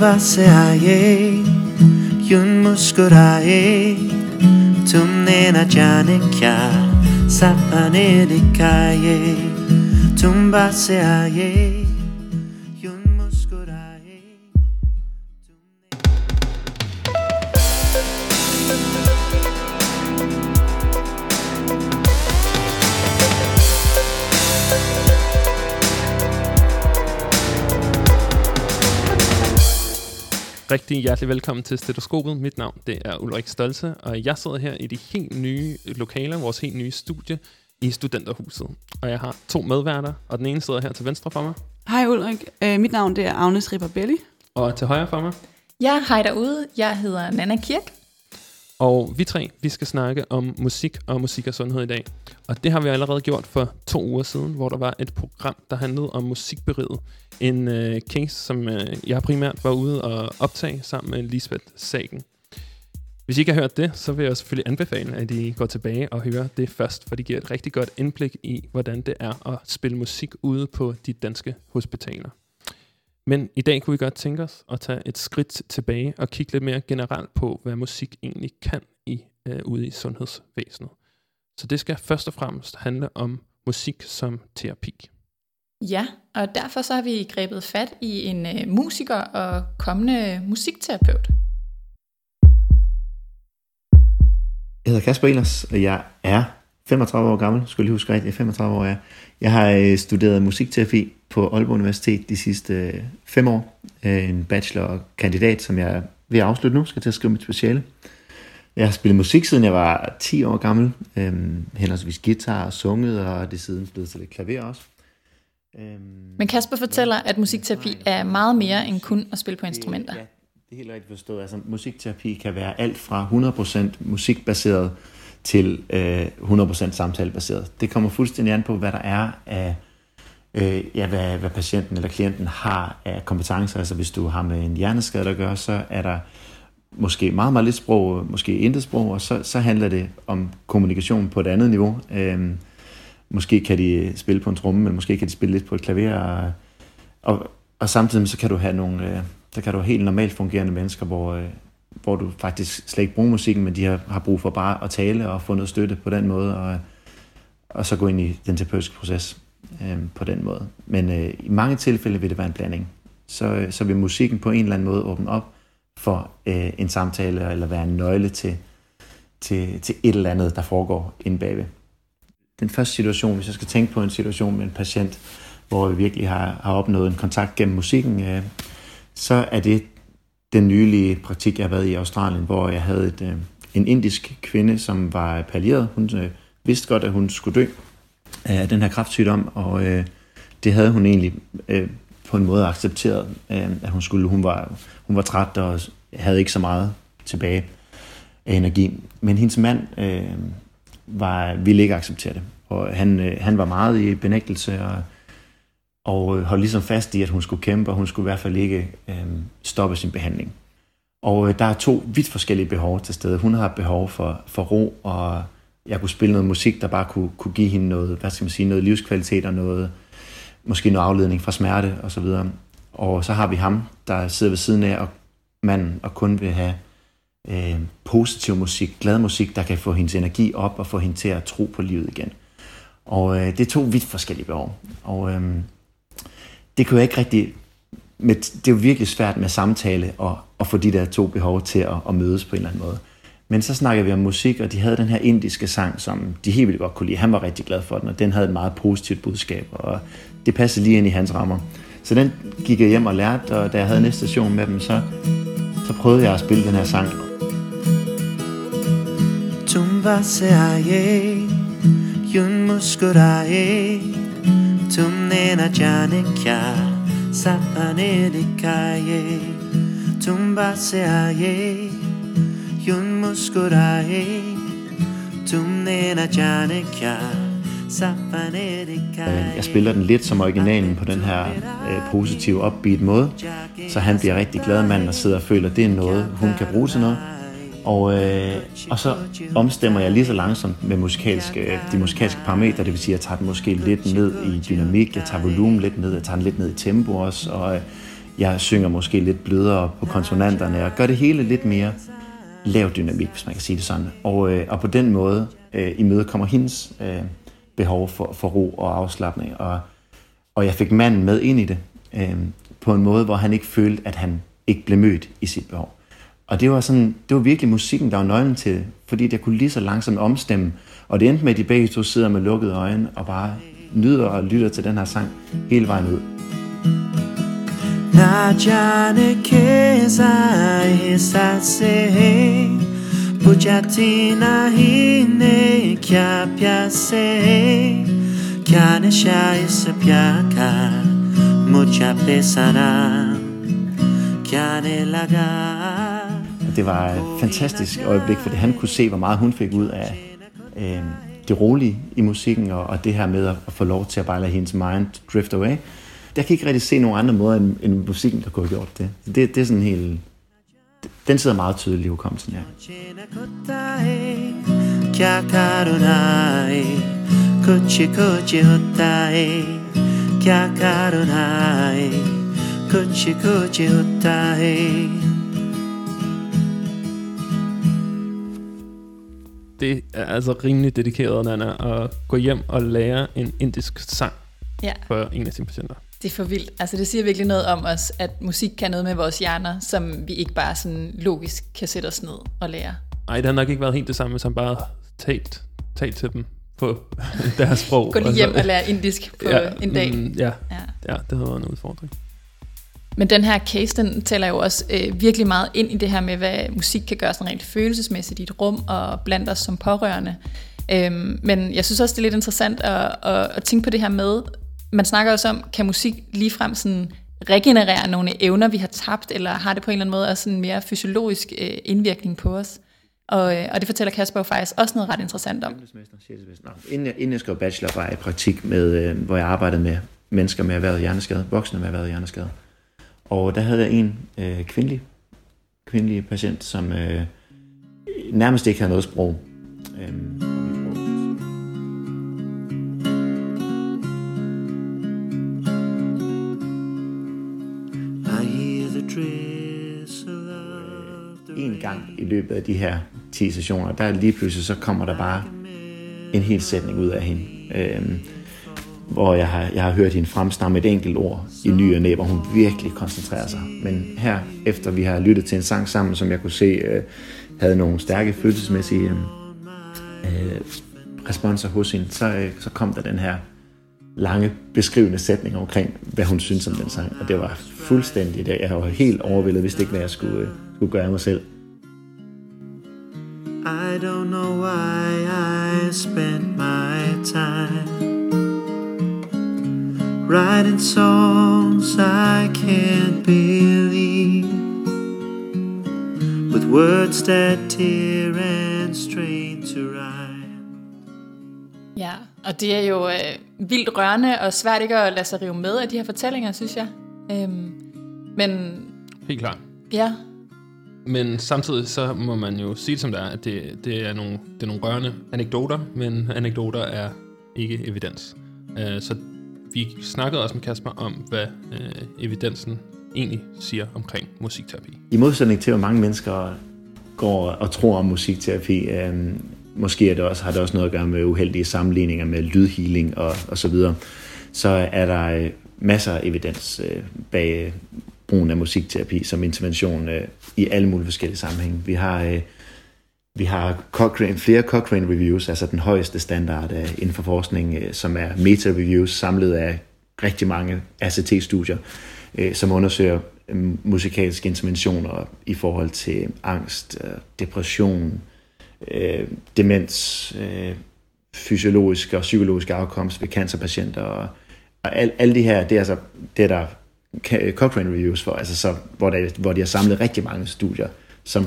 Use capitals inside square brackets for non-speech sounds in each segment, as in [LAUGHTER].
tumbaseaye yun muskuraye tumne na jane kya sapane dikaye tumbaseaye Rigtig hjertelig velkommen til Stetoskopet. Mit navn det er Ulrik Stolze, og jeg sidder her i de helt nye lokaler, vores helt nye studie i Studenterhuset. Og jeg har to medværter, og den ene sidder her til venstre for mig, Hej Ulrik, øh, mit navn det er Agnes Ribabelli. og til højre for mig. Ja, hej derude. Jeg hedder Nana Kirk. Og vi tre, vi skal snakke om musik og musik og sundhed i dag. Og det har vi allerede gjort for to uger siden, hvor der var et program, der handlede om musikberiget. En øh, case, som øh, jeg primært var ude og optage sammen med Lisbeth Sagen. Hvis I ikke har hørt det, så vil jeg selvfølgelig anbefale, at I går tilbage og hører det først, for det giver et rigtig godt indblik i, hvordan det er at spille musik ude på de danske hospitaler. Men i dag kunne vi godt tænke os at tage et skridt tilbage og kigge lidt mere generelt på, hvad musik egentlig kan i øh, ude i sundhedsvæsenet. Så det skal først og fremmest handle om musik som terapi. Ja, og derfor så har vi grebet fat i en øh, musiker og kommende musikterapeut. Jeg hedder Kasper Elers, og jeg er 35 år gammel, skulle lige huske rigtigt, jeg er 35 år. Jeg, jeg har øh, studeret musikterapi på Aalborg Universitet de sidste øh, fem år. Øh, En bachelor og kandidat, som jeg er ved at afslutte nu, skal til at skrive mit speciale. Jeg har spillet musik, siden jeg var 10 år gammel. Øhm, henholdsvis guitar og sunget, og det er siden blevet til lidt klaver også. Øhm, Men Kasper fortæller, at musikterapi er meget mere end kun at spille på instrumenter. Ja, det er helt rigtigt forstået. Altså, musikterapi kan være alt fra 100% musikbaseret til øh, 100% samtalebaseret. Det kommer fuldstændig an på, hvad der er af, øh, ja, hvad, hvad patienten eller klienten har af kompetencer. Altså hvis du har med en hjerneskade at gøre, så er der måske meget, meget lidt sprog, måske intet sprog, og så, så handler det om kommunikation på et andet niveau. Øh, måske kan de spille på en tromme, men måske kan de spille lidt på et klaver, og, og, og samtidig så kan du have nogle, øh, der kan du have helt normalt fungerende mennesker, hvor, øh, hvor du faktisk slet ikke bruger musikken, men de har, har brug for bare at tale og få noget støtte på den måde, og, og så gå ind i den terapeutiske proces øh, på den måde. Men øh, i mange tilfælde vil det være en blanding. Så, øh, så vil musikken på en eller anden måde åbne op for øh, en samtale, eller være en nøgle til, til, til et eller andet, der foregår inde bagved. Den første situation, hvis jeg skal tænke på en situation med en patient, hvor vi virkelig har, har opnået en kontakt gennem musikken, øh, så er det den nylige praktik, jeg har været i Australien, hvor jeg havde et, øh, en indisk kvinde, som var pallieret. Hun øh, vidste godt, at hun skulle dø af den her kraftsygdom, og øh, det havde hun egentlig øh, på en måde accepteret, øh, at hun skulle. Hun var, hun var træt og havde ikke så meget tilbage af energi. Men hendes mand øh, var, ville ikke acceptere det, og han, øh, han var meget i benægtelse og og øh, holdt ligesom fast i, at hun skulle kæmpe, og hun skulle i hvert fald ikke øh, stoppe sin behandling. Og øh, der er to vidt forskellige behov til stede. Hun har behov for, for ro, og jeg kunne spille noget musik, der bare kunne, kunne give hende noget, hvad skal man sige, noget livskvalitet og noget, måske noget afledning fra smerte og så videre. Og så har vi ham, der sidder ved siden af, og manden, og kun vil have øh, positiv musik, glad musik, der kan få hendes energi op og få hende til at tro på livet igen. Og øh, det er to vidt forskellige behov. Og øh, det kunne jeg ikke rigtig... Med, det er jo virkelig svært med samtale og, og få de der to behov til at, at mødes på en eller anden måde. Men så snakkede vi om musik, og de havde den her indiske sang, som de helt vildt godt kunne lide. Han var rigtig glad for den, og den havde et meget positivt budskab, og det passede lige ind i hans rammer. Så den gik jeg hjem og lærte, og da jeg havde næste station med dem, så, så prøvede jeg at spille den her sang. Tumba se muskuraye yun muskurae, jane kya sapane dikaye tumbaseaye yun muskuraye tumne na kya sapane dikaye Jeg spiller den lidt som originalen på den her øh, positive, upbeat måde, så han bliver rigtig glad mand og sidder og føler, at det er noget, hun kan bruge til noget. Og, øh, og så omstemmer jeg lige så langsomt med musikalske, øh, de musikalske parametre, det vil sige, at jeg tager den måske lidt ned i dynamik, jeg tager volumen lidt ned, jeg tager den lidt ned i tempo også, og øh, Jeg synger måske lidt blødere på konsonanterne og gør det hele lidt mere lav dynamik, hvis man kan sige det sådan. Og, øh, og på den måde øh, imødekommer hendes øh, behov for, for ro og afslappning. Og, og jeg fik manden med ind i det øh, på en måde, hvor han ikke følte, at han ikke blev mødt i sit behov. Og det var, sådan, det var virkelig musikken, der var nøglen til det, fordi jeg kunne lige så langsomt omstemme. Og det endte med, at de begge to sidder med lukkede øjne og bare nyder og lytter til den her sang hele vejen ud. Na jane kesa esase Bujati nahi ne kya pyase Kya isa Mucha Kya ne det var et fantastisk øjeblik, fordi han kunne se, hvor meget hun fik ud af øh, det rolige i musikken, og, og det her med at, at få lov til at bare lade hendes mind drift away. Jeg kan ikke rigtig se nogen andre måder end, end musikken, der kunne have gjort det. det. Det er sådan helt... Den sidder meget tydeligt i hukommelsen, ja. Kuchi kuchi hotae Kya Kuchi kuchi hotae Det er altså rimelig dedikeret, Nana, at gå hjem og lære en indisk sang Ja, for en af sine patienter. det er for vildt. Altså det siger virkelig noget om os, at musik kan noget med vores hjerner, som vi ikke bare sådan logisk kan sætte os ned og lære. Ej, det har nok ikke været helt det samme, som bare talt, talt til dem på [LAUGHS] deres sprog. Gå lige og hjem så- og lære indisk på ja, en dag. Mm, ja, Ja. ja, det havde været en udfordring. Men den her case, den tæller jo også øh, virkelig meget ind i det her med, hvad musik kan gøre sådan rent følelsesmæssigt i et rum og blandt os som pårørende. Øhm, men jeg synes også, det er lidt interessant at, at, at tænke på det her med, man snakker også om, kan musik ligefrem sådan regenerere nogle evner, vi har tabt, eller har det på en eller anden måde også en mere fysiologisk øh, indvirkning på os? Og, øh, og det fortæller Kasper jo faktisk også noget ret interessant om. Nå, Inden jeg, inden jeg skrev bachelor, var jeg i praktik, med, øh, hvor jeg arbejdede med mennesker med erhvervet hjerneskade, voksne med erhvervet hjerneskade. Og der havde jeg en øh, kvindelig, kvindelig patient, som øh, nærmest ikke havde noget sprog. The en gang i løbet af de her 10 sessioner, der lige pludselig så kommer der bare en hel sætning ud af hende. Øhm, hvor jeg har, jeg har hørt hende fremstamme et enkelt ord i ny og næ, hvor hun virkelig koncentrerer sig. Men her, efter vi har lyttet til en sang sammen, som jeg kunne se øh, havde nogle stærke følelsesmæssige øh, responser hos hende, så, øh, så kom der den her lange beskrivende sætning omkring, hvad hun synes om den sang. Og det var fuldstændig, det. jeg var helt overvældet, hvis det ikke, hvad jeg skulle, øh, skulle gøre af mig selv. I don't know why I spent my time writing songs I can't believe with words that tear and strain to rhyme. Ja, og det er jo øh, vildt rørende og svært ikke at lade sig rive med af de her fortællinger, synes jeg. Øhm, men Helt klart. ja, Men samtidig så må man jo sige som det er, at det, det, er, nogle, det er nogle rørende anekdoter, men anekdoter er ikke evidens. Uh, så vi snakkede også med Kasper om, hvad øh, evidensen egentlig siger omkring musikterapi. I modsætning til, hvor mange mennesker går og tror om musikterapi, øh, måske er det også, har det også noget at gøre med uheldige sammenligninger med lydhealing og, og så videre, så er der øh, masser af evidens øh, bag øh, brugen af musikterapi som intervention øh, i alle mulige forskellige sammenhænge. Vi har, øh, vi har Cochrane, flere Cochrane reviews, altså den højeste standard øh, inden for forskning, øh, som er meta-reviews samlet af rigtig mange ACT-studier, øh, som undersøger musikalske interventioner i forhold til angst, depression, øh, demens, øh, fysiologiske og psykologiske afkomst ved cancerpatienter. Og, og al, alle de her, det er altså det, er der Cochrane Reviews for, altså så, hvor, der, hvor de har samlet rigtig mange studier, som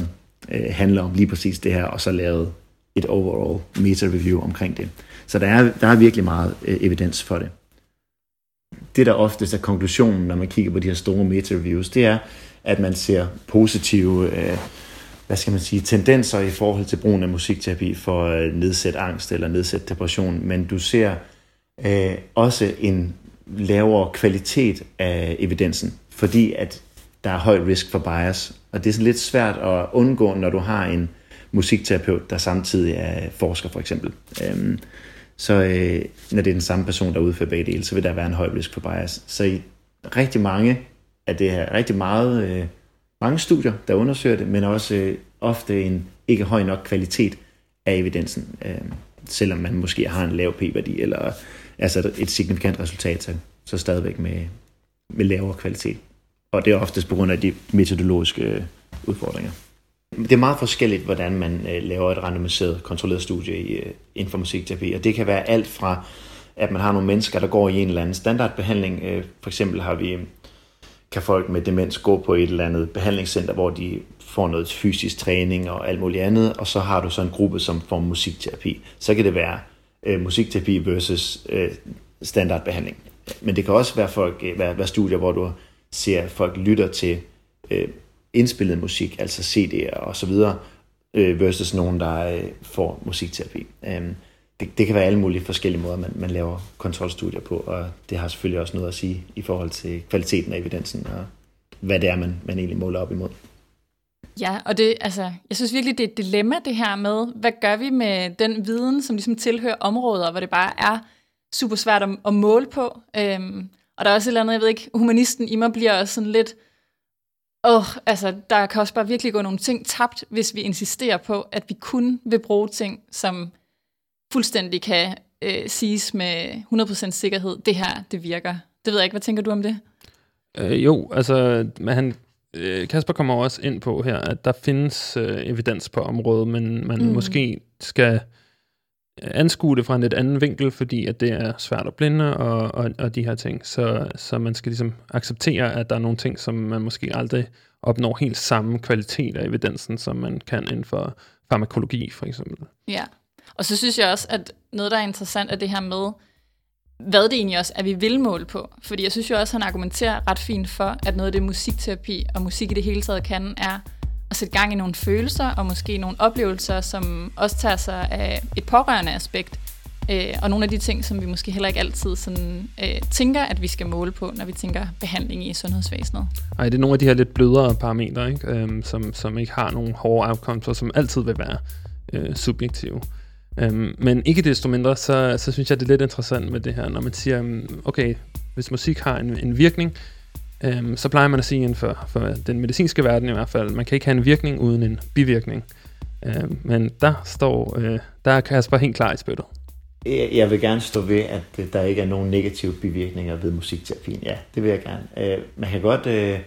øh, handler om lige præcis det her, og så lavet et overall meta-review omkring det. Så der er, der er virkelig meget øh, evidens for det. Det, der oftest er konklusionen, når man kigger på de her store meta-reviews, det er, at man ser positive øh, hvad skal man sige, tendenser i forhold til brugen af musikterapi for øh, at nedsætte angst eller nedsætte depression, men du ser øh, også en lavere kvalitet af evidensen fordi at der er høj risk for bias. Og det er sådan lidt svært at undgå, når du har en musikterapeut, der samtidig er forsker for eksempel. Øhm, så øh, når det er den samme person, der udfører begge dele, så vil der være en høj risk for bias. Så i rigtig mange af det her, rigtig meget, øh, mange studier, der undersøger det, men også øh, ofte en ikke høj nok kvalitet af evidensen, øh, selvom man måske har en lav p-værdi, eller altså et signifikant resultat, så, så stadigvæk med, med lavere kvalitet. Og det er oftest på grund af de metodologiske øh, udfordringer. Det er meget forskelligt, hvordan man øh, laver et randomiseret, kontrolleret studie i, øh, inden for musikterapi. Og det kan være alt fra, at man har nogle mennesker, der går i en eller anden standardbehandling. Øh, for eksempel har vi, kan folk med demens gå på et eller andet behandlingscenter, hvor de får noget fysisk træning og alt muligt andet. Og så har du så en gruppe, som får musikterapi. Så kan det være øh, musikterapi versus øh, standardbehandling. Men det kan også være, folk, øh, være, være studier, hvor du ser, at folk lytter til øh, indspillet musik, altså CD'er og så videre, øh, versus nogen, der øh, får musikterapi. Øh, det, det kan være alle mulige forskellige måder, man, man laver kontrolstudier på, og det har selvfølgelig også noget at sige i forhold til kvaliteten af evidensen, og hvad det er, man, man egentlig måler op imod. Ja, og det, altså, jeg synes virkelig, det er et dilemma det her med, hvad gør vi med den viden, som ligesom tilhører områder, hvor det bare er super svært at, at måle på. Øhm, og der er også et eller andet, jeg ved ikke, humanisten i mig bliver også sådan lidt, åh, oh, altså, der kan også bare virkelig gå nogle ting tabt, hvis vi insisterer på, at vi kun vil bruge ting, som fuldstændig kan øh, siges med 100% sikkerhed, det her, det virker. Det ved jeg ikke, hvad tænker du om det? Øh, jo, altså, men han, øh, Kasper kommer også ind på her, at der findes øh, evidens på området, men man mm. måske skal anskue det fra en lidt anden vinkel, fordi at det er svært at blinde og, og, og de her ting. Så, så man skal ligesom acceptere, at der er nogle ting, som man måske aldrig opnår helt samme kvalitet af evidensen, som man kan inden for farmakologi for eksempel. Ja, og så synes jeg også, at noget, der er interessant, er det her med, hvad det egentlig også er, vi vil måle på. Fordi jeg synes jo også, at han argumenterer ret fint for, at noget af det musikterapi og musik i det hele taget kan, er at sætte gang i nogle følelser og måske nogle oplevelser, som også tager sig af et pårørende aspekt. Øh, og nogle af de ting, som vi måske heller ikke altid sådan, øh, tænker, at vi skal måle på, når vi tænker behandling i sundhedsvæsenet. Ej, det er nogle af de her lidt blødere parametre, ikke? Øhm, som, som ikke har nogen hårde outcomes, og som altid vil være øh, subjektive. Øhm, men ikke desto mindre, så, så synes jeg, det er lidt interessant med det her, når man siger, mm, okay, hvis musik har en, en virkning, øhm, så plejer man at sige inden for, for den medicinske verden i hvert fald, man kan ikke have en virkning uden en bivirkning. Øhm, men der står, øh, der er Kasper helt klar i spyttet. Jeg vil gerne stå ved, at der ikke er nogen negative bivirkninger ved musikterapien. Ja, det vil jeg gerne. Øh, man kan godt, øh,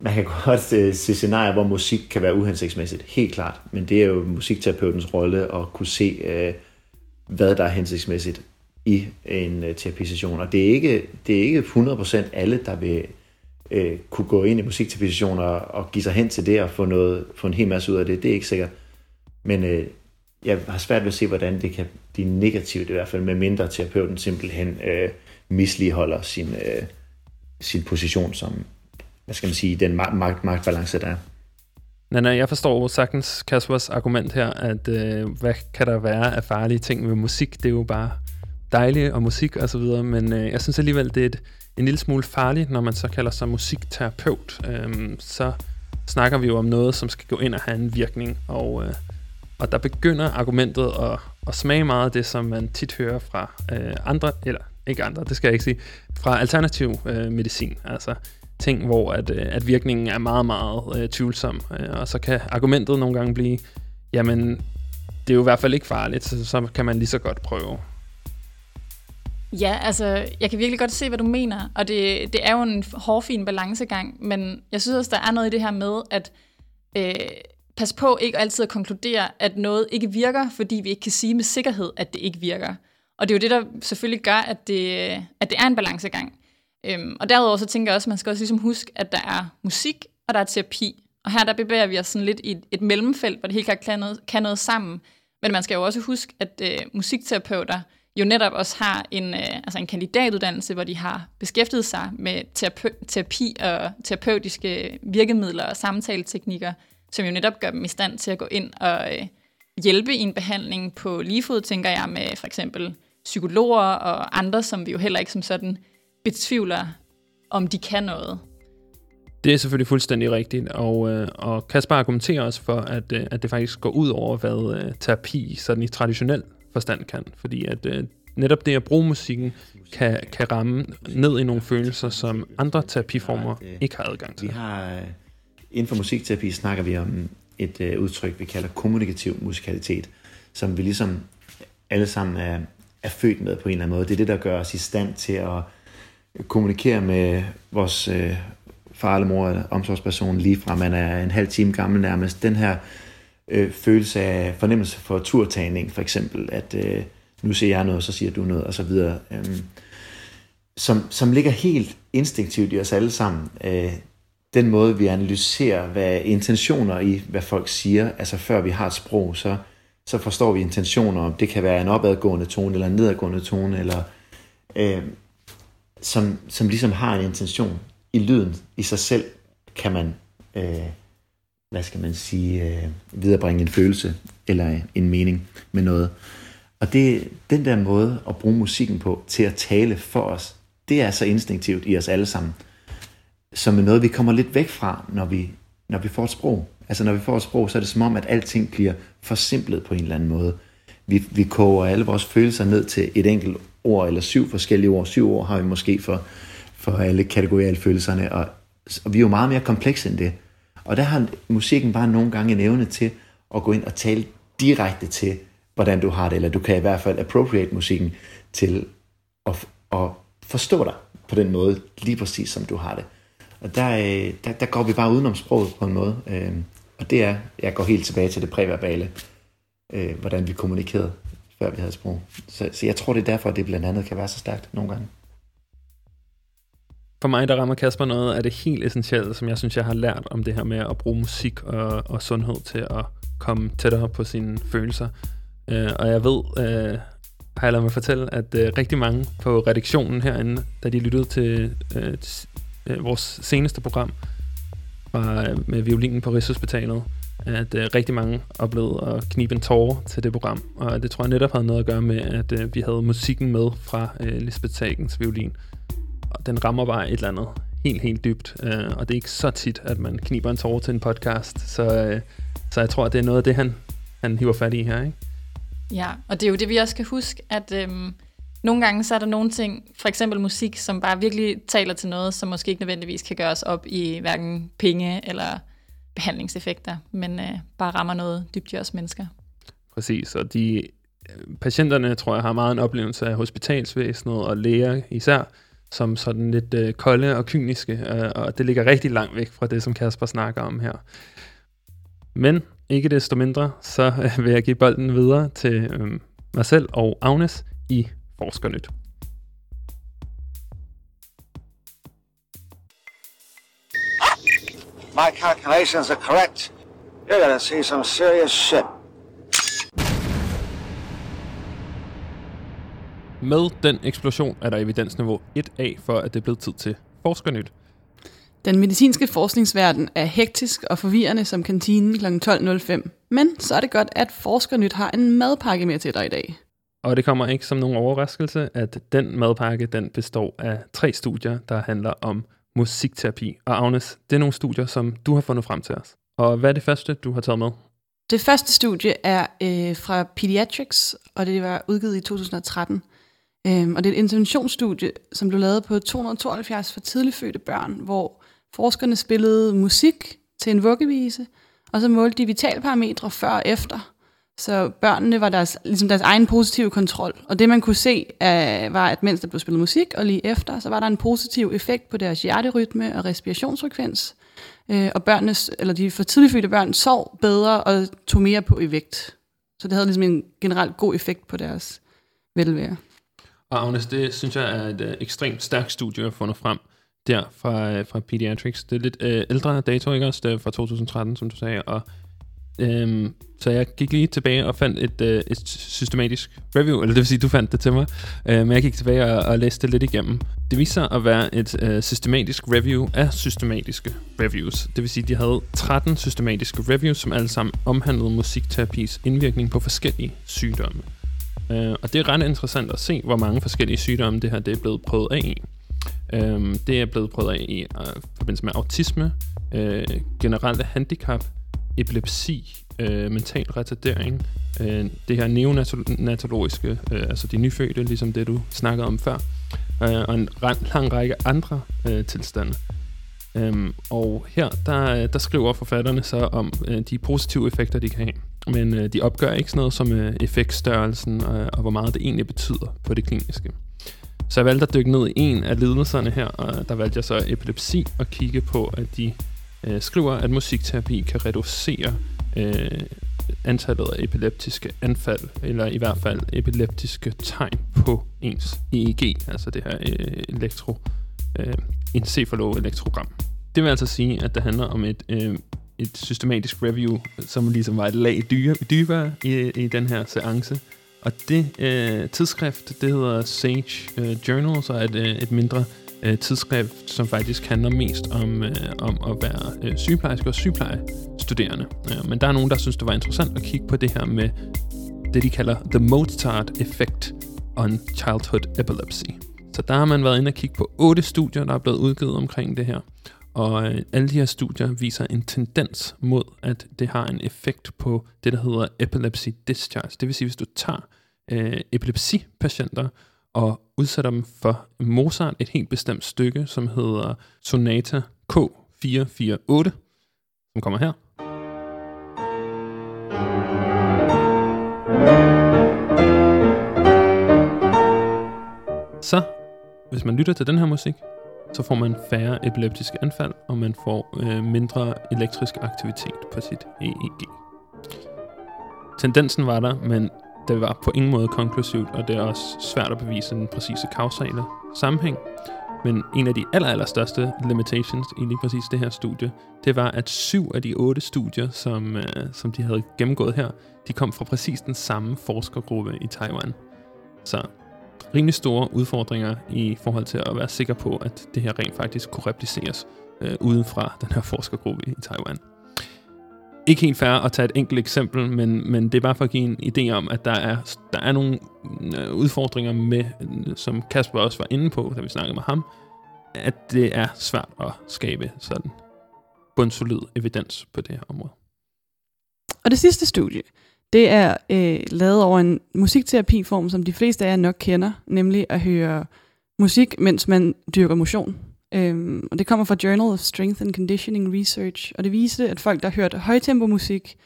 man kan [LAUGHS] godt øh, se scenarier, hvor musik kan være uhensigtsmæssigt. Helt klart. Men det er jo musikterapeutens rolle at kunne se, øh, hvad der er hensigtsmæssigt i en øh, terapisession. Og det er ikke, det er ikke 100% alle, der vil øh, kunne gå ind i musikterapisessioner og, og give sig hen til det og få, noget, få en hel masse ud af det. Det er ikke sikkert. Men øh, jeg har svært ved at se, hvordan det kan blive negativt i hvert fald, med mindre terapeuten simpelthen øh, misligeholder sin, øh, sin position som, hvad skal man sige, den magt, magtbalance, der er. Nej, jeg forstår sagtens Kaspers argument her, at øh, hvad kan der være af farlige ting ved musik? Det er jo bare dejlige og musik og så videre, men øh, jeg synes alligevel, det er et, en lille smule farligt, når man så kalder sig musikterapeut. Øh, så snakker vi jo om noget, som skal gå ind og have en virkning, og, øh, og der begynder argumentet at, at smage meget af det, som man tit hører fra øh, andre, eller ikke andre, det skal jeg ikke sige, fra alternativ øh, medicin, altså ting, hvor at, øh, at virkningen er meget, meget øh, tvivlsom, øh, og så kan argumentet nogle gange blive, jamen, det er jo i hvert fald ikke farligt, så, så kan man lige så godt prøve. Ja, altså, jeg kan virkelig godt se, hvad du mener, og det, det er jo en hårfin balancegang, men jeg synes også, der er noget i det her med, at øh, pas på ikke altid at konkludere, at noget ikke virker, fordi vi ikke kan sige med sikkerhed, at det ikke virker. Og det er jo det, der selvfølgelig gør, at det, at det er en balancegang. Øhm, og derudover så tænker jeg også, at man skal også ligesom huske, at der er musik, og der er terapi. Og her der bevæger vi os sådan lidt i et, et mellemfelt, hvor det helt klart kan noget, kan noget sammen. Men man skal jo også huske, at øh, musikterapeuter jo netop også har en, øh, altså en kandidatuddannelse, hvor de har beskæftiget sig med terapi, terapi og terapeutiske virkemidler og samtaleteknikker, som jo netop gør dem i stand til at gå ind og øh, hjælpe i en behandling på lige fod, tænker jeg, med for eksempel psykologer og andre, som vi jo heller ikke som sådan betvivler, om de kan noget. Det er selvfølgelig fuldstændig rigtigt, og, øh, og Kasper argumenterer også for, at, øh, at det faktisk går ud over, hvad øh, terapi sådan i traditionel forstand kan. Fordi at øh, netop det at bruge musikken kan, kan ramme ned i nogle følelser, som andre terapiformer ikke har adgang til. Vi har, øh, inden for musikterapi snakker vi om et øh, udtryk, vi kalder kommunikativ musikalitet, som vi ligesom alle sammen er, er født med på en eller anden måde. Det er det, der gør os i stand til at kommunikere med vores øh, far eller mor eller omsorgsperson lige fra man er en halv time gammel nærmest. Den her øh, Øh, følelse af fornemmelse for turtagning, for eksempel, at øh, nu siger jeg noget, så siger du noget, og så videre, øh, som, som ligger helt instinktivt i os alle sammen. Øh, den måde, vi analyserer, hvad intentioner i, hvad folk siger, altså før vi har et sprog, så, så forstår vi intentioner, om det kan være en opadgående tone, eller en nedadgående tone, eller øh, som, som ligesom har en intention i lyden i sig selv, kan man, øh, hvad skal man sige, øh, viderebringe en følelse, eller en mening med noget. Og det, den der måde at bruge musikken på til at tale for os, det er så instinktivt i os alle sammen som er noget, vi kommer lidt væk fra, når vi, når vi får et sprog. Altså når vi får et sprog, så er det som om, at alting bliver forsimplet på en eller anden måde. Vi, vi koger alle vores følelser ned til et enkelt ord, eller syv forskellige ord. Syv ord har vi måske for, for alle kategorielle følelserne, og, og vi er jo meget mere komplekse end det. Og der har musikken bare nogle gange en evne til at gå ind og tale direkte til, hvordan du har det, eller du kan i hvert fald appropriate musikken til at, at forstå dig på den måde, lige præcis som du har det. Og der, øh, der, der går vi bare udenom sproget på en måde. Øh, og det er, jeg går helt tilbage til det præverbale, øh, hvordan vi kommunikerede, før vi havde sprog. Så, så jeg tror, det er derfor, at det blandt andet kan være så stærkt nogle gange. For mig, der rammer Kasper noget af det helt essentielle, som jeg synes, jeg har lært om det her med at bruge musik og, og sundhed til at komme tættere på sine følelser. Øh, og jeg ved, øh, har jeg lavet mig fortælle, at øh, rigtig mange på redaktionen herinde, da de lyttede til øh, øh, vores seneste program fra, øh, med violinen på Rigshospitalet, at øh, rigtig mange oplevede at knibe en tårer til det program. Og det tror jeg netop havde noget at gøre med, at øh, vi havde musikken med fra øh, Lisbeth Sagens violin. Den rammer bare et eller andet helt, helt dybt. Øh, og det er ikke så tit, at man kniber en tårer til en podcast. Så, øh, så jeg tror, at det er noget af det, han, han hiver fat i her. Ikke? Ja, og det er jo det, vi også skal huske, at... Øhm nogle gange så er der nogle ting, for eksempel musik, som bare virkelig taler til noget, som måske ikke nødvendigvis kan gøres op i hverken penge eller behandlingseffekter, men øh, bare rammer noget dybt i os mennesker. Præcis, og de øh, patienterne, tror jeg, har meget en oplevelse af hospitalsvæsenet og læger især, som sådan lidt øh, kolde og kyniske, øh, og det ligger rigtig langt væk fra det, som Kasper snakker om her. Men ikke desto mindre, så øh, vil jeg give bolden videre til øh, mig selv og Agnes i Forskernyt. My calculations are correct. You're gonna see some serious shit. Med den eksplosion er der evidensniveau 1A for, at det er blevet tid til Forskernyt. Den medicinske forskningsverden er hektisk og forvirrende som kantinen kl. 12.05. Men så er det godt, at Forskernyt har en madpakke med til dig i dag. Og det kommer ikke som nogen overraskelse, at den madpakke den består af tre studier, der handler om musikterapi. Og Agnes, det er nogle studier, som du har fundet frem til os. Og hvad er det første, du har taget med? Det første studie er øh, fra Pediatrics, og det var udgivet i 2013. Øhm, og det er et interventionsstudie, som blev lavet på 272 for tidligfødte børn, hvor forskerne spillede musik til en vuggevise, og så målte de vitalparametre før og efter. Så børnene var deres, ligesom deres egen positive kontrol. Og det man kunne se, uh, var, at mens der blev spillet musik, og lige efter, så var der en positiv effekt på deres hjerterytme og respirationsfrekvens. Uh, og børnenes, eller de for tidligfødte børn sov bedre og tog mere på i vægt. Så det havde ligesom en generelt god effekt på deres velvære. Og Agnes, det synes jeg er et øh, ekstremt stærkt studie at fundet frem der fra, øh, fra Pediatrics. Det er lidt øh, ældre dato, ikke også? Det er fra 2013, som du sagde, og Øhm, så jeg gik lige tilbage og fandt et, øh, et systematisk review, eller det vil sige, du fandt det til mig, øh, men jeg gik tilbage og, og læste det lidt igennem. Det viser sig at være et øh, systematisk review af systematiske reviews. Det vil sige, de havde 13 systematiske reviews, som alle sammen omhandlede musikterapis indvirkning på forskellige sygdomme. Øh, og det er ret interessant at se, hvor mange forskellige sygdomme det her det er blevet prøvet af i. Øhm, det er blevet prøvet af i øh, forbindelse med autisme, øh, generelle handicap, epilepsi, øh, mental retardering, øh, det her neonatologiske, øh, altså de nyfødte, ligesom det du snakkede om før, øh, og en lang række andre øh, tilstande. Øhm, og her, der, øh, der skriver forfatterne så om øh, de positive effekter, de kan have. Men øh, de opgør ikke sådan noget som øh, effektstørrelsen og, og hvor meget det egentlig betyder på det kliniske. Så jeg valgte at dykke ned i en af lidelserne her, og der valgte jeg så epilepsi og kigge på, at de øh, skriver, at musikterapi kan reducere øh, antallet af epileptiske anfald, eller i hvert fald epileptiske tegn på ens EEG, altså det her øh, elektro, øh, encefaloelektrogram. Det vil altså sige, at det handler om et, øh, et systematisk review, som ligesom var et lag dyre, dybere i, i den her seance. Og det øh, tidsskrift, det hedder Sage øh, Journal, så er et, øh, et mindre øh, tidsskrift, som faktisk handler mest om, øh, om at være øh, sygeplejerske og sygeplejestuderende. Øh, men der er nogen, der synes, det var interessant at kigge på det her med det, de kalder The Mozart Effect on Childhood Epilepsy. Så der har man været inde og kigge på otte studier, der er blevet udgivet omkring det her. Og øh, alle de her studier viser en tendens mod, at det har en effekt på det, der hedder epilepsy discharge. Det vil sige, hvis du tager øh, epilepsipatienter og udsætter dem for Mozart, et helt bestemt stykke, som hedder Sonata K448, som kommer her. Så, hvis man lytter til den her musik, så får man færre epileptiske anfald, og man får øh, mindre elektrisk aktivitet på sit EEG. Tendensen var der, men det var på ingen måde konklusivt, og det er også svært at bevise den præcise kausale sammenhæng. Men en af de aller, aller største limitations i lige præcis det her studie, det var, at syv af de otte studier, som, øh, som de havde gennemgået her, de kom fra præcis den samme forskergruppe i Taiwan. Så rimelig store udfordringer i forhold til at være sikker på, at det her rent faktisk kunne repliceres øh, uden fra den her forskergruppe i Taiwan. Ikke helt fair at tage et enkelt eksempel, men, men det er bare for at give en idé om, at der er, der er nogle øh, udfordringer med, som Kasper også var inde på, da vi snakkede med ham, at det er svært at skabe sådan bundsolid evidens på det her område. Og det sidste studie, det er øh, lavet over en musikterapiform, som de fleste af jer nok kender, nemlig at høre musik, mens man dyrker motion. Øhm, og det kommer fra Journal of Strength and Conditioning Research, og det viste, at folk, der hørte højtempomusik,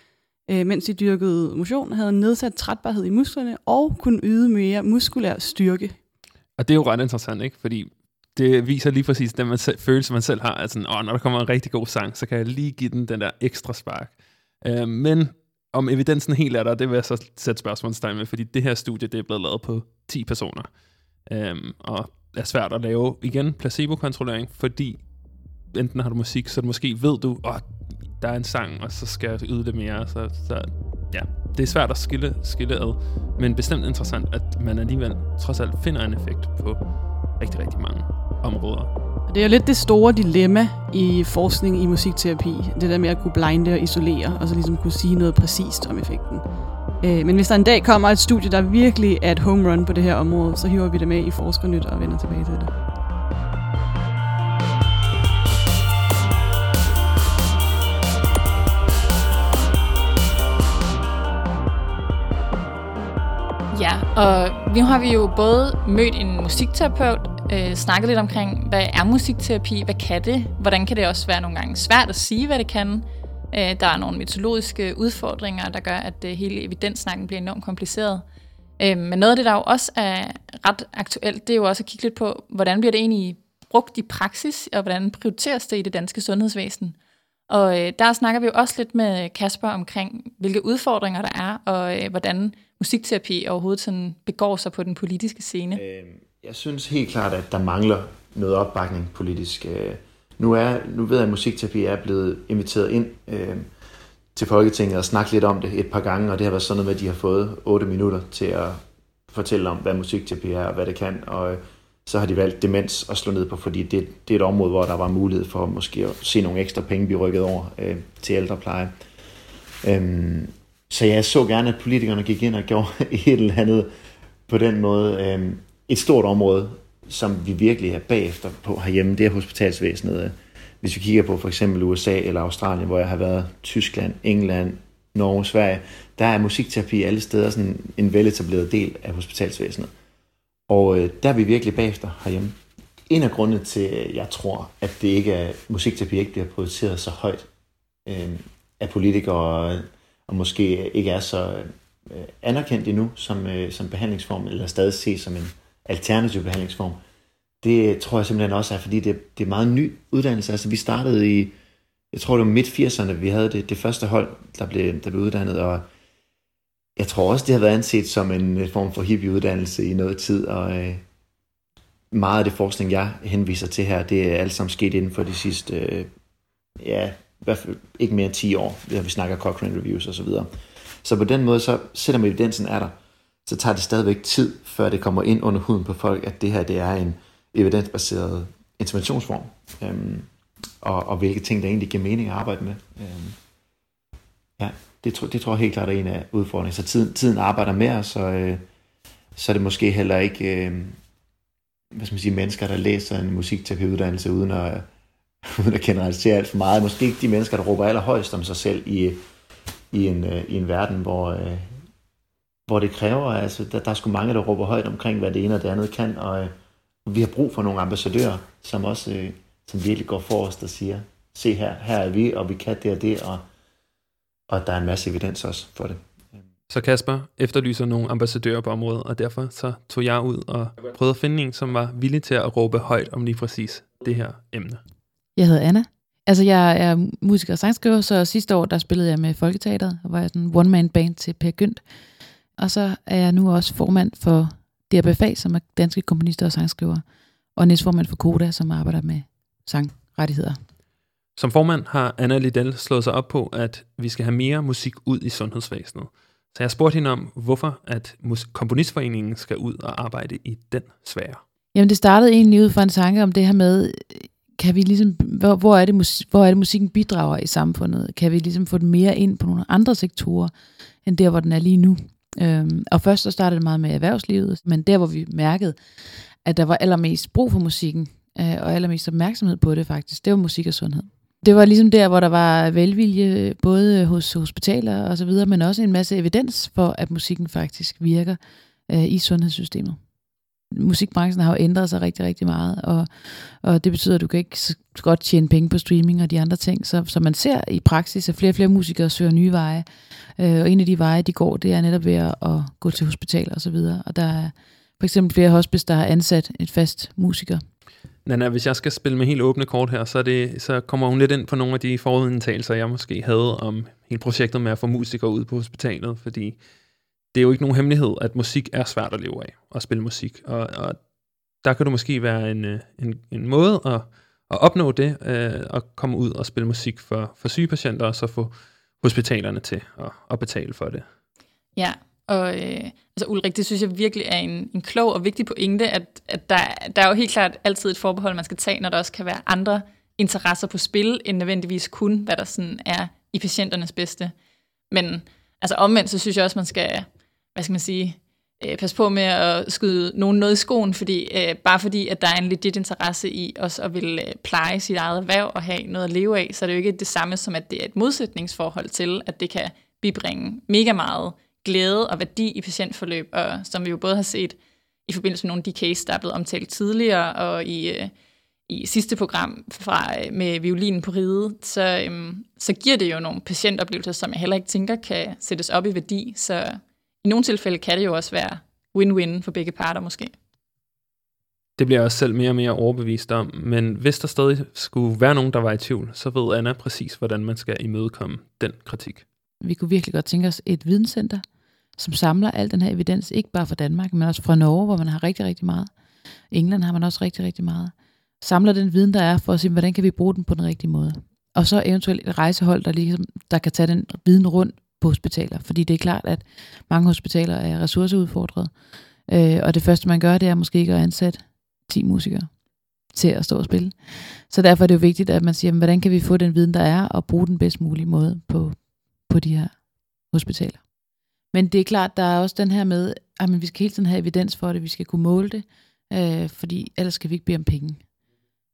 øh, mens de dyrkede motion, havde nedsat trætbarhed i musklerne og kunne yde mere muskulær styrke. Og det er jo ret interessant, ikke? Fordi det viser lige præcis den man selv, følelse, man selv har. Altså, åh, når der kommer en rigtig god sang, så kan jeg lige give den den der ekstra spark. Øh, men om evidensen helt er der, det vil jeg så sætte spørgsmålstegn ved, fordi det her studie, det er blevet lavet på 10 personer. Øhm, og er svært at lave, igen, placebo-kontrollering, fordi enten har du musik, så måske ved du, at oh, der er en sang, og så skal jeg yde det mere. Så, så ja, det er svært at skille, skille ad, men bestemt interessant, at man alligevel trods alt finder en effekt på rigtig, rigtig mange områder. Det er lidt det store dilemma i forskning i musikterapi. Det der med at kunne blinde og isolere, og så ligesom kunne sige noget præcist om effekten. Øh, men hvis der en dag kommer et studie, der virkelig er et home run på det her område, så hiver vi det med i Forskernyt og vender tilbage til det. Ja, og nu har vi jo både mødt en musikterapeut, øh, snakket lidt omkring, hvad er musikterapi, hvad kan det, hvordan kan det også være nogle gange svært at sige, hvad det kan. Øh, der er nogle metodologiske udfordringer, der gør, at øh, hele evidenssnakken bliver enormt kompliceret. Øh, men noget af det, der jo også er ret aktuelt, det er jo også at kigge lidt på, hvordan bliver det egentlig brugt i praksis, og hvordan prioriteres det i det danske sundhedsvæsen. Og øh, der snakker vi jo også lidt med Kasper omkring, hvilke udfordringer der er, og øh, hvordan musikterapi overhovedet sådan begår sig på den politiske scene. Øh, jeg synes helt klart, at der mangler noget opbakning politisk. Øh, nu, er, nu ved jeg, at musikterapi er blevet inviteret ind øh, til Folketinget og snakket lidt om det et par gange, og det har været sådan noget med, at de har fået 8 minutter til at fortælle om, hvad musikterapi er og hvad det kan, og øh, så har de valgt demens at slå ned på, fordi det, det er et område, hvor der var mulighed for måske at se nogle ekstra penge blive rykket over øh, til ældrepleje. Øhm, så jeg så gerne, at politikerne gik ind og gjorde [LAUGHS] et eller andet på den måde. Øhm, et stort område som vi virkelig er bagefter på herhjemme, det er hospitalsvæsenet. Hvis vi kigger på for eksempel USA eller Australien, hvor jeg har været, Tyskland, England, Norge, Sverige, der er musikterapi alle steder sådan en veletableret del af hospitalsvæsenet. Og øh, der er vi virkelig bagefter herhjemme. En af grundene til, at jeg tror, at det ikke er, musikterapi ikke bliver prioriteret så højt øh, af politikere, og, og måske ikke er så øh, anerkendt endnu som, øh, som behandlingsform, eller stadig ses som en alternativ behandlingsform, det tror jeg simpelthen også er, fordi det, det er meget ny uddannelse. Altså vi startede i, jeg tror det var midt 80'erne, vi havde det, det første hold, der blev, der blev uddannet, og jeg tror også, det har været anset som en form for hippie-uddannelse i noget tid, og øh, meget af det forskning, jeg henviser til her, det er alt sammen sket inden for de sidste, øh, ja, i hvert fald ikke mere end 10 år, når vi snakker Cochrane Reviews og så videre. Så på den måde, så selvom evidensen er der, så tager det stadigvæk tid, før det kommer ind under huden på folk, at det her det er en evidensbaseret interventionsform, øhm, og, og hvilke ting, der egentlig giver mening at arbejde med. Øhm, ja, det, det tror jeg helt klart er en af udfordringerne. Så tiden, tiden arbejder med os, så, øh, så er det måske heller ikke øh, hvad skal man sige, mennesker, der læser en musikterapeuddannelse uden at, [LAUGHS] uden at generalisere alt for meget. Måske ikke de mennesker, der råber allerhøjst om sig selv i, i, en, øh, i en verden, hvor, øh, hvor det kræver, altså der, der er sgu mange, der råber højt omkring, hvad det ene og det andet kan, og øh, vi har brug for nogle ambassadører, som også øh, som virkelig går forrest og siger, se her, her er vi, og vi kan det og det, og, og der er en masse evidens også for det. Så Kasper efterlyser nogle ambassadører på området, og derfor så tog jeg ud og prøvede at finde en, som var villig til at råbe højt om lige præcis det her emne. Jeg hedder Anna. Altså, jeg er musiker og sangskriver, så sidste år, der spillede jeg med Folketeateret, og var jeg sådan one-man band til Per Gynt. Og så er jeg nu også formand for DRBFA, som er danske komponister og sangskriver, og næstformand for Koda, som arbejder med sangrettigheder. Som formand har Anna Liddell slået sig op på, at vi skal have mere musik ud i sundhedsvæsenet. Så jeg spurgte hende om, hvorfor at Komponistforeningen skal ud og arbejde i den sfære. Jamen det startede egentlig ud fra en tanke om det her med, kan vi ligesom, hvor, hvor, er det, hvor er det musikken bidrager i samfundet? Kan vi ligesom få den mere ind på nogle andre sektorer, end der hvor den er lige nu? Øhm, og først så startede det meget med erhvervslivet, men der hvor vi mærkede, at der var allermest brug for musikken, øh, og allermest opmærksomhed på det faktisk, det var musik og sundhed. Det var ligesom der, hvor der var velvilje, både hos hospitaler og så videre, men også en masse evidens for, at musikken faktisk virker øh, i sundhedssystemet. Musikbranchen har jo ændret sig rigtig, rigtig meget, og, og det betyder, at du kan ikke så godt tjene penge på streaming og de andre ting. Så, så man ser i praksis, at flere og flere musikere søger nye veje, øh, og en af de veje, de går, det er netop ved at, at gå til hospitaler og så videre. Og der er for eksempel flere hospice, der har ansat et fast musiker Nana, hvis jeg skal spille med helt åbne kort her, så, det, så kommer hun lidt ind på nogle af de forudindtagelser, jeg måske havde om hele projektet med at få musikere ud på hospitalet, fordi det er jo ikke nogen hemmelighed, at musik er svært at leve af, at spille musik. Og, og der kan du måske være en, øh, en, en måde at, at opnå det, øh, at komme ud og spille musik for, for syge patienter, og så få hospitalerne til at, at betale for det. Ja, og øh, altså Ulrik, det synes jeg virkelig er en, en klog og vigtig pointe, at, at der, der er jo helt klart altid et forbehold, man skal tage, når der også kan være andre interesser på spil, end nødvendigvis kun, hvad der sådan er i patienternes bedste. Men altså omvendt, så synes jeg også, man skal, hvad skal man sige, øh, passe på med at skyde nogen noget i skoen, fordi, øh, bare fordi, at der er en legit interesse i også at vil øh, pleje sit eget erhverv og have noget at leve af, så er det jo ikke det samme som, at det er et modsætningsforhold til, at det kan bibringe mega meget glæde og værdi i patientforløb, og som vi jo både har set i forbindelse med nogle af de cases, der er blevet omtalt tidligere, og i, øh, i sidste program fra, øh, med violinen på ride, så, øhm, så giver det jo nogle patientoplevelser, som jeg heller ikke tænker kan sættes op i værdi. Så i nogle tilfælde kan det jo også være win-win for begge parter måske. Det bliver jeg også selv mere og mere overbevist om, men hvis der stadig skulle være nogen, der var i tvivl, så ved Anna præcis, hvordan man skal imødekomme den kritik. Vi kunne virkelig godt tænke os et videnscenter, som samler al den her evidens, ikke bare fra Danmark, men også fra Norge, hvor man har rigtig, rigtig meget. England har man også rigtig, rigtig meget. Samler den viden, der er, for at se, hvordan kan vi bruge den på den rigtige måde. Og så eventuelt et rejsehold, der, ligesom, der kan tage den viden rundt på hospitaler. Fordi det er klart, at mange hospitaler er ressourceudfordret. Øh, og det første, man gør, det er måske ikke at ansætte 10 musikere til at stå og spille. Så derfor er det jo vigtigt, at man siger, hvordan kan vi få den viden, der er, og bruge den bedst mulige måde på, på de her hospitaler. Men det er klart, der er også den her med, ah, at vi skal hele tiden have evidens for det, vi skal kunne måle det, øh, fordi ellers skal vi ikke bede om penge.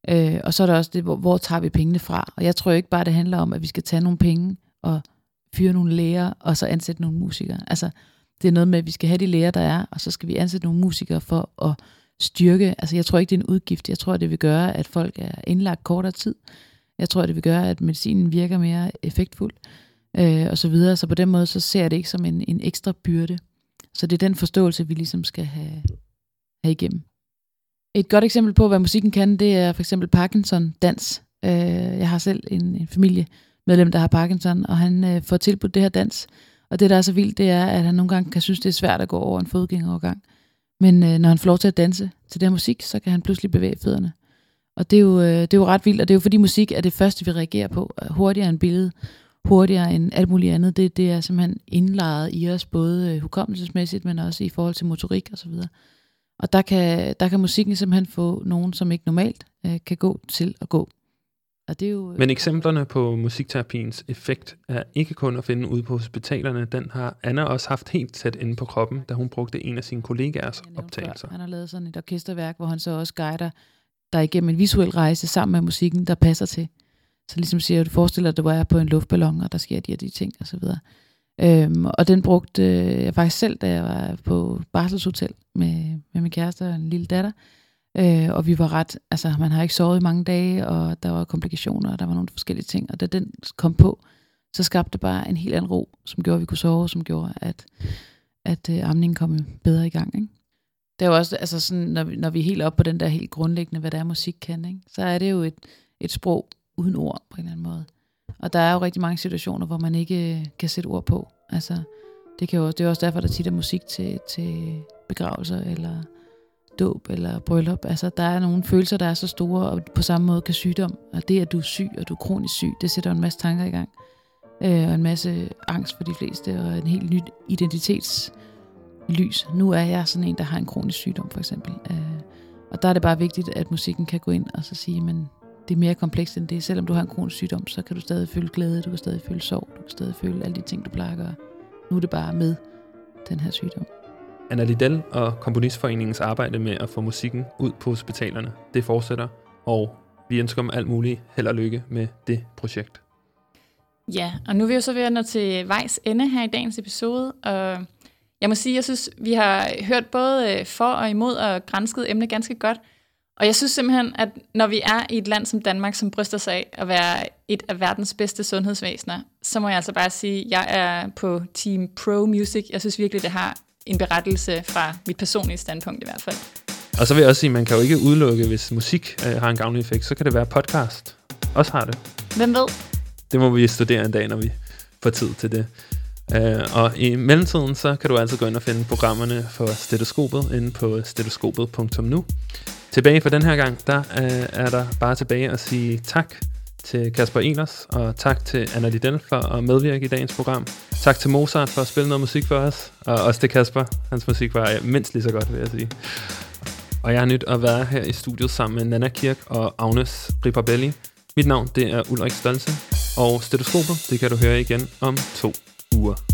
Øh, og så er der også det, hvor, hvor tager vi pengene fra? Og jeg tror ikke bare, det handler om, at vi skal tage nogle penge og fyre nogle læger, og så ansætte nogle musikere. Altså, det er noget med, at vi skal have de læger, der er, og så skal vi ansætte nogle musikere for at styrke. Altså, jeg tror ikke, det er en udgift. Jeg tror, det vil gøre, at folk er indlagt kortere tid. Jeg tror, det vil gøre, at medicinen virker mere effektfuld, øh, og så videre. Så på den måde, så ser jeg det ikke som en, en ekstra byrde. Så det er den forståelse, vi ligesom skal have, have igennem. Et godt eksempel på, hvad musikken kan, det er for eksempel Parkinson-dans. Øh, jeg har selv en, en familie, medlem, der har Parkinson, og han øh, får tilbudt det her dans. Og det, der er så vildt, det er, at han nogle gange kan synes, det er svært at gå over en fodgængerovergang. Men øh, når han får lov til at danse til den her musik, så kan han pludselig bevæge fødderne. Og det er, jo, øh, det er jo ret vildt, og det er jo fordi musik er det første, vi reagerer på. Hurtigere end billede, hurtigere end alt muligt andet. Det, det er simpelthen indlejet i os, både øh, hukommelsesmæssigt, men også i forhold til motorik og så videre. Og der kan, der kan musikken simpelthen få nogen, som ikke normalt øh, kan gå til at gå. Og det er jo, Men eksemplerne på musikterapiens effekt er ikke kun at finde ude på hospitalerne. Den har Anna også haft helt tæt inde på kroppen, da hun brugte en af sine kollegaers optagelser. Før. Han har lavet sådan et orkesterværk, hvor han så også guider dig igennem en visuel rejse sammen med musikken, der passer til. Så ligesom siger, at du forestiller dig, at du er på en luftballon, og der sker de her de ting, og så videre. Øhm, og den brugte øh, jeg faktisk selv, da jeg var på barselshotel med, med min kæreste og en lille datter. Øh, og vi var ret, altså man har ikke sovet i mange dage, og der var komplikationer, og der var nogle forskellige ting. Og da den kom på, så skabte det bare en helt anden ro, som gjorde, at vi kunne sove, som gjorde, at, at øh, amningen kom bedre i gang. Ikke? Det er jo også, altså sådan, når, vi, når vi er helt oppe på den der helt grundlæggende, hvad der er musik kan, ikke? så er det jo et, et sprog uden ord på en eller anden måde. Og der er jo rigtig mange situationer, hvor man ikke øh, kan sætte ord på. Altså, det, kan jo, det er jo også derfor, der tit er musik til, til begravelser, eller dåb, eller bryllup. Altså, der er nogle følelser, der er så store, og på samme måde kan sygdom, og det, at du er syg, og du er kronisk syg, det sætter en masse tanker i gang. Øh, og en masse angst for de fleste, og en helt nyt identitetslys. Nu er jeg sådan en, der har en kronisk sygdom, for eksempel. Øh, og der er det bare vigtigt, at musikken kan gå ind og så sige, men det er mere komplekst end det. Selvom du har en kronisk sygdom, så kan du stadig føle glæde, du kan stadig føle sorg, du kan stadig føle alle de ting, du plejer at gøre. Nu er det bare med den her sygdom. Anna Liddell og Komponistforeningens arbejde med at få musikken ud på hospitalerne, det fortsætter, og vi ønsker dem alt muligt held og lykke med det projekt. Ja, og nu er vi jo så ved at nå til vejs ende her i dagens episode, og jeg må sige, jeg synes, vi har hørt både øh, for og imod og grænsket emne ganske godt, og jeg synes simpelthen, at når vi er i et land som Danmark, som bryster sig af at være et af verdens bedste sundhedsvæsener, så må jeg altså bare sige, at jeg er på Team Pro Music. Jeg synes virkelig, det har en berettelse fra mit personlige standpunkt i hvert fald. Og så vil jeg også sige, at man kan jo ikke udelukke, hvis musik øh, har en gavnlig effekt, så kan det være podcast. Også har det. Hvem ved? Det må vi studere en dag, når vi får tid til det. Uh, og i mellemtiden, så kan du altså gå ind og finde programmerne for stetoskopet inde på stetoskopet.nu. Tilbage for den her gang, der uh, er der bare tilbage at sige tak til Kasper Eners, og tak til Anna Liddell for at medvirke i dagens program. Tak til Mozart for at spille noget musik for os, og også til Kasper. Hans musik var mindst lige så godt, vil jeg sige. Og jeg har nyt at være her i studiet sammen med Nana Kirk og Agnes Riparbelli. Mit navn det er Ulrik Stolse, og stetoskopet det kan du høre igen om to uger.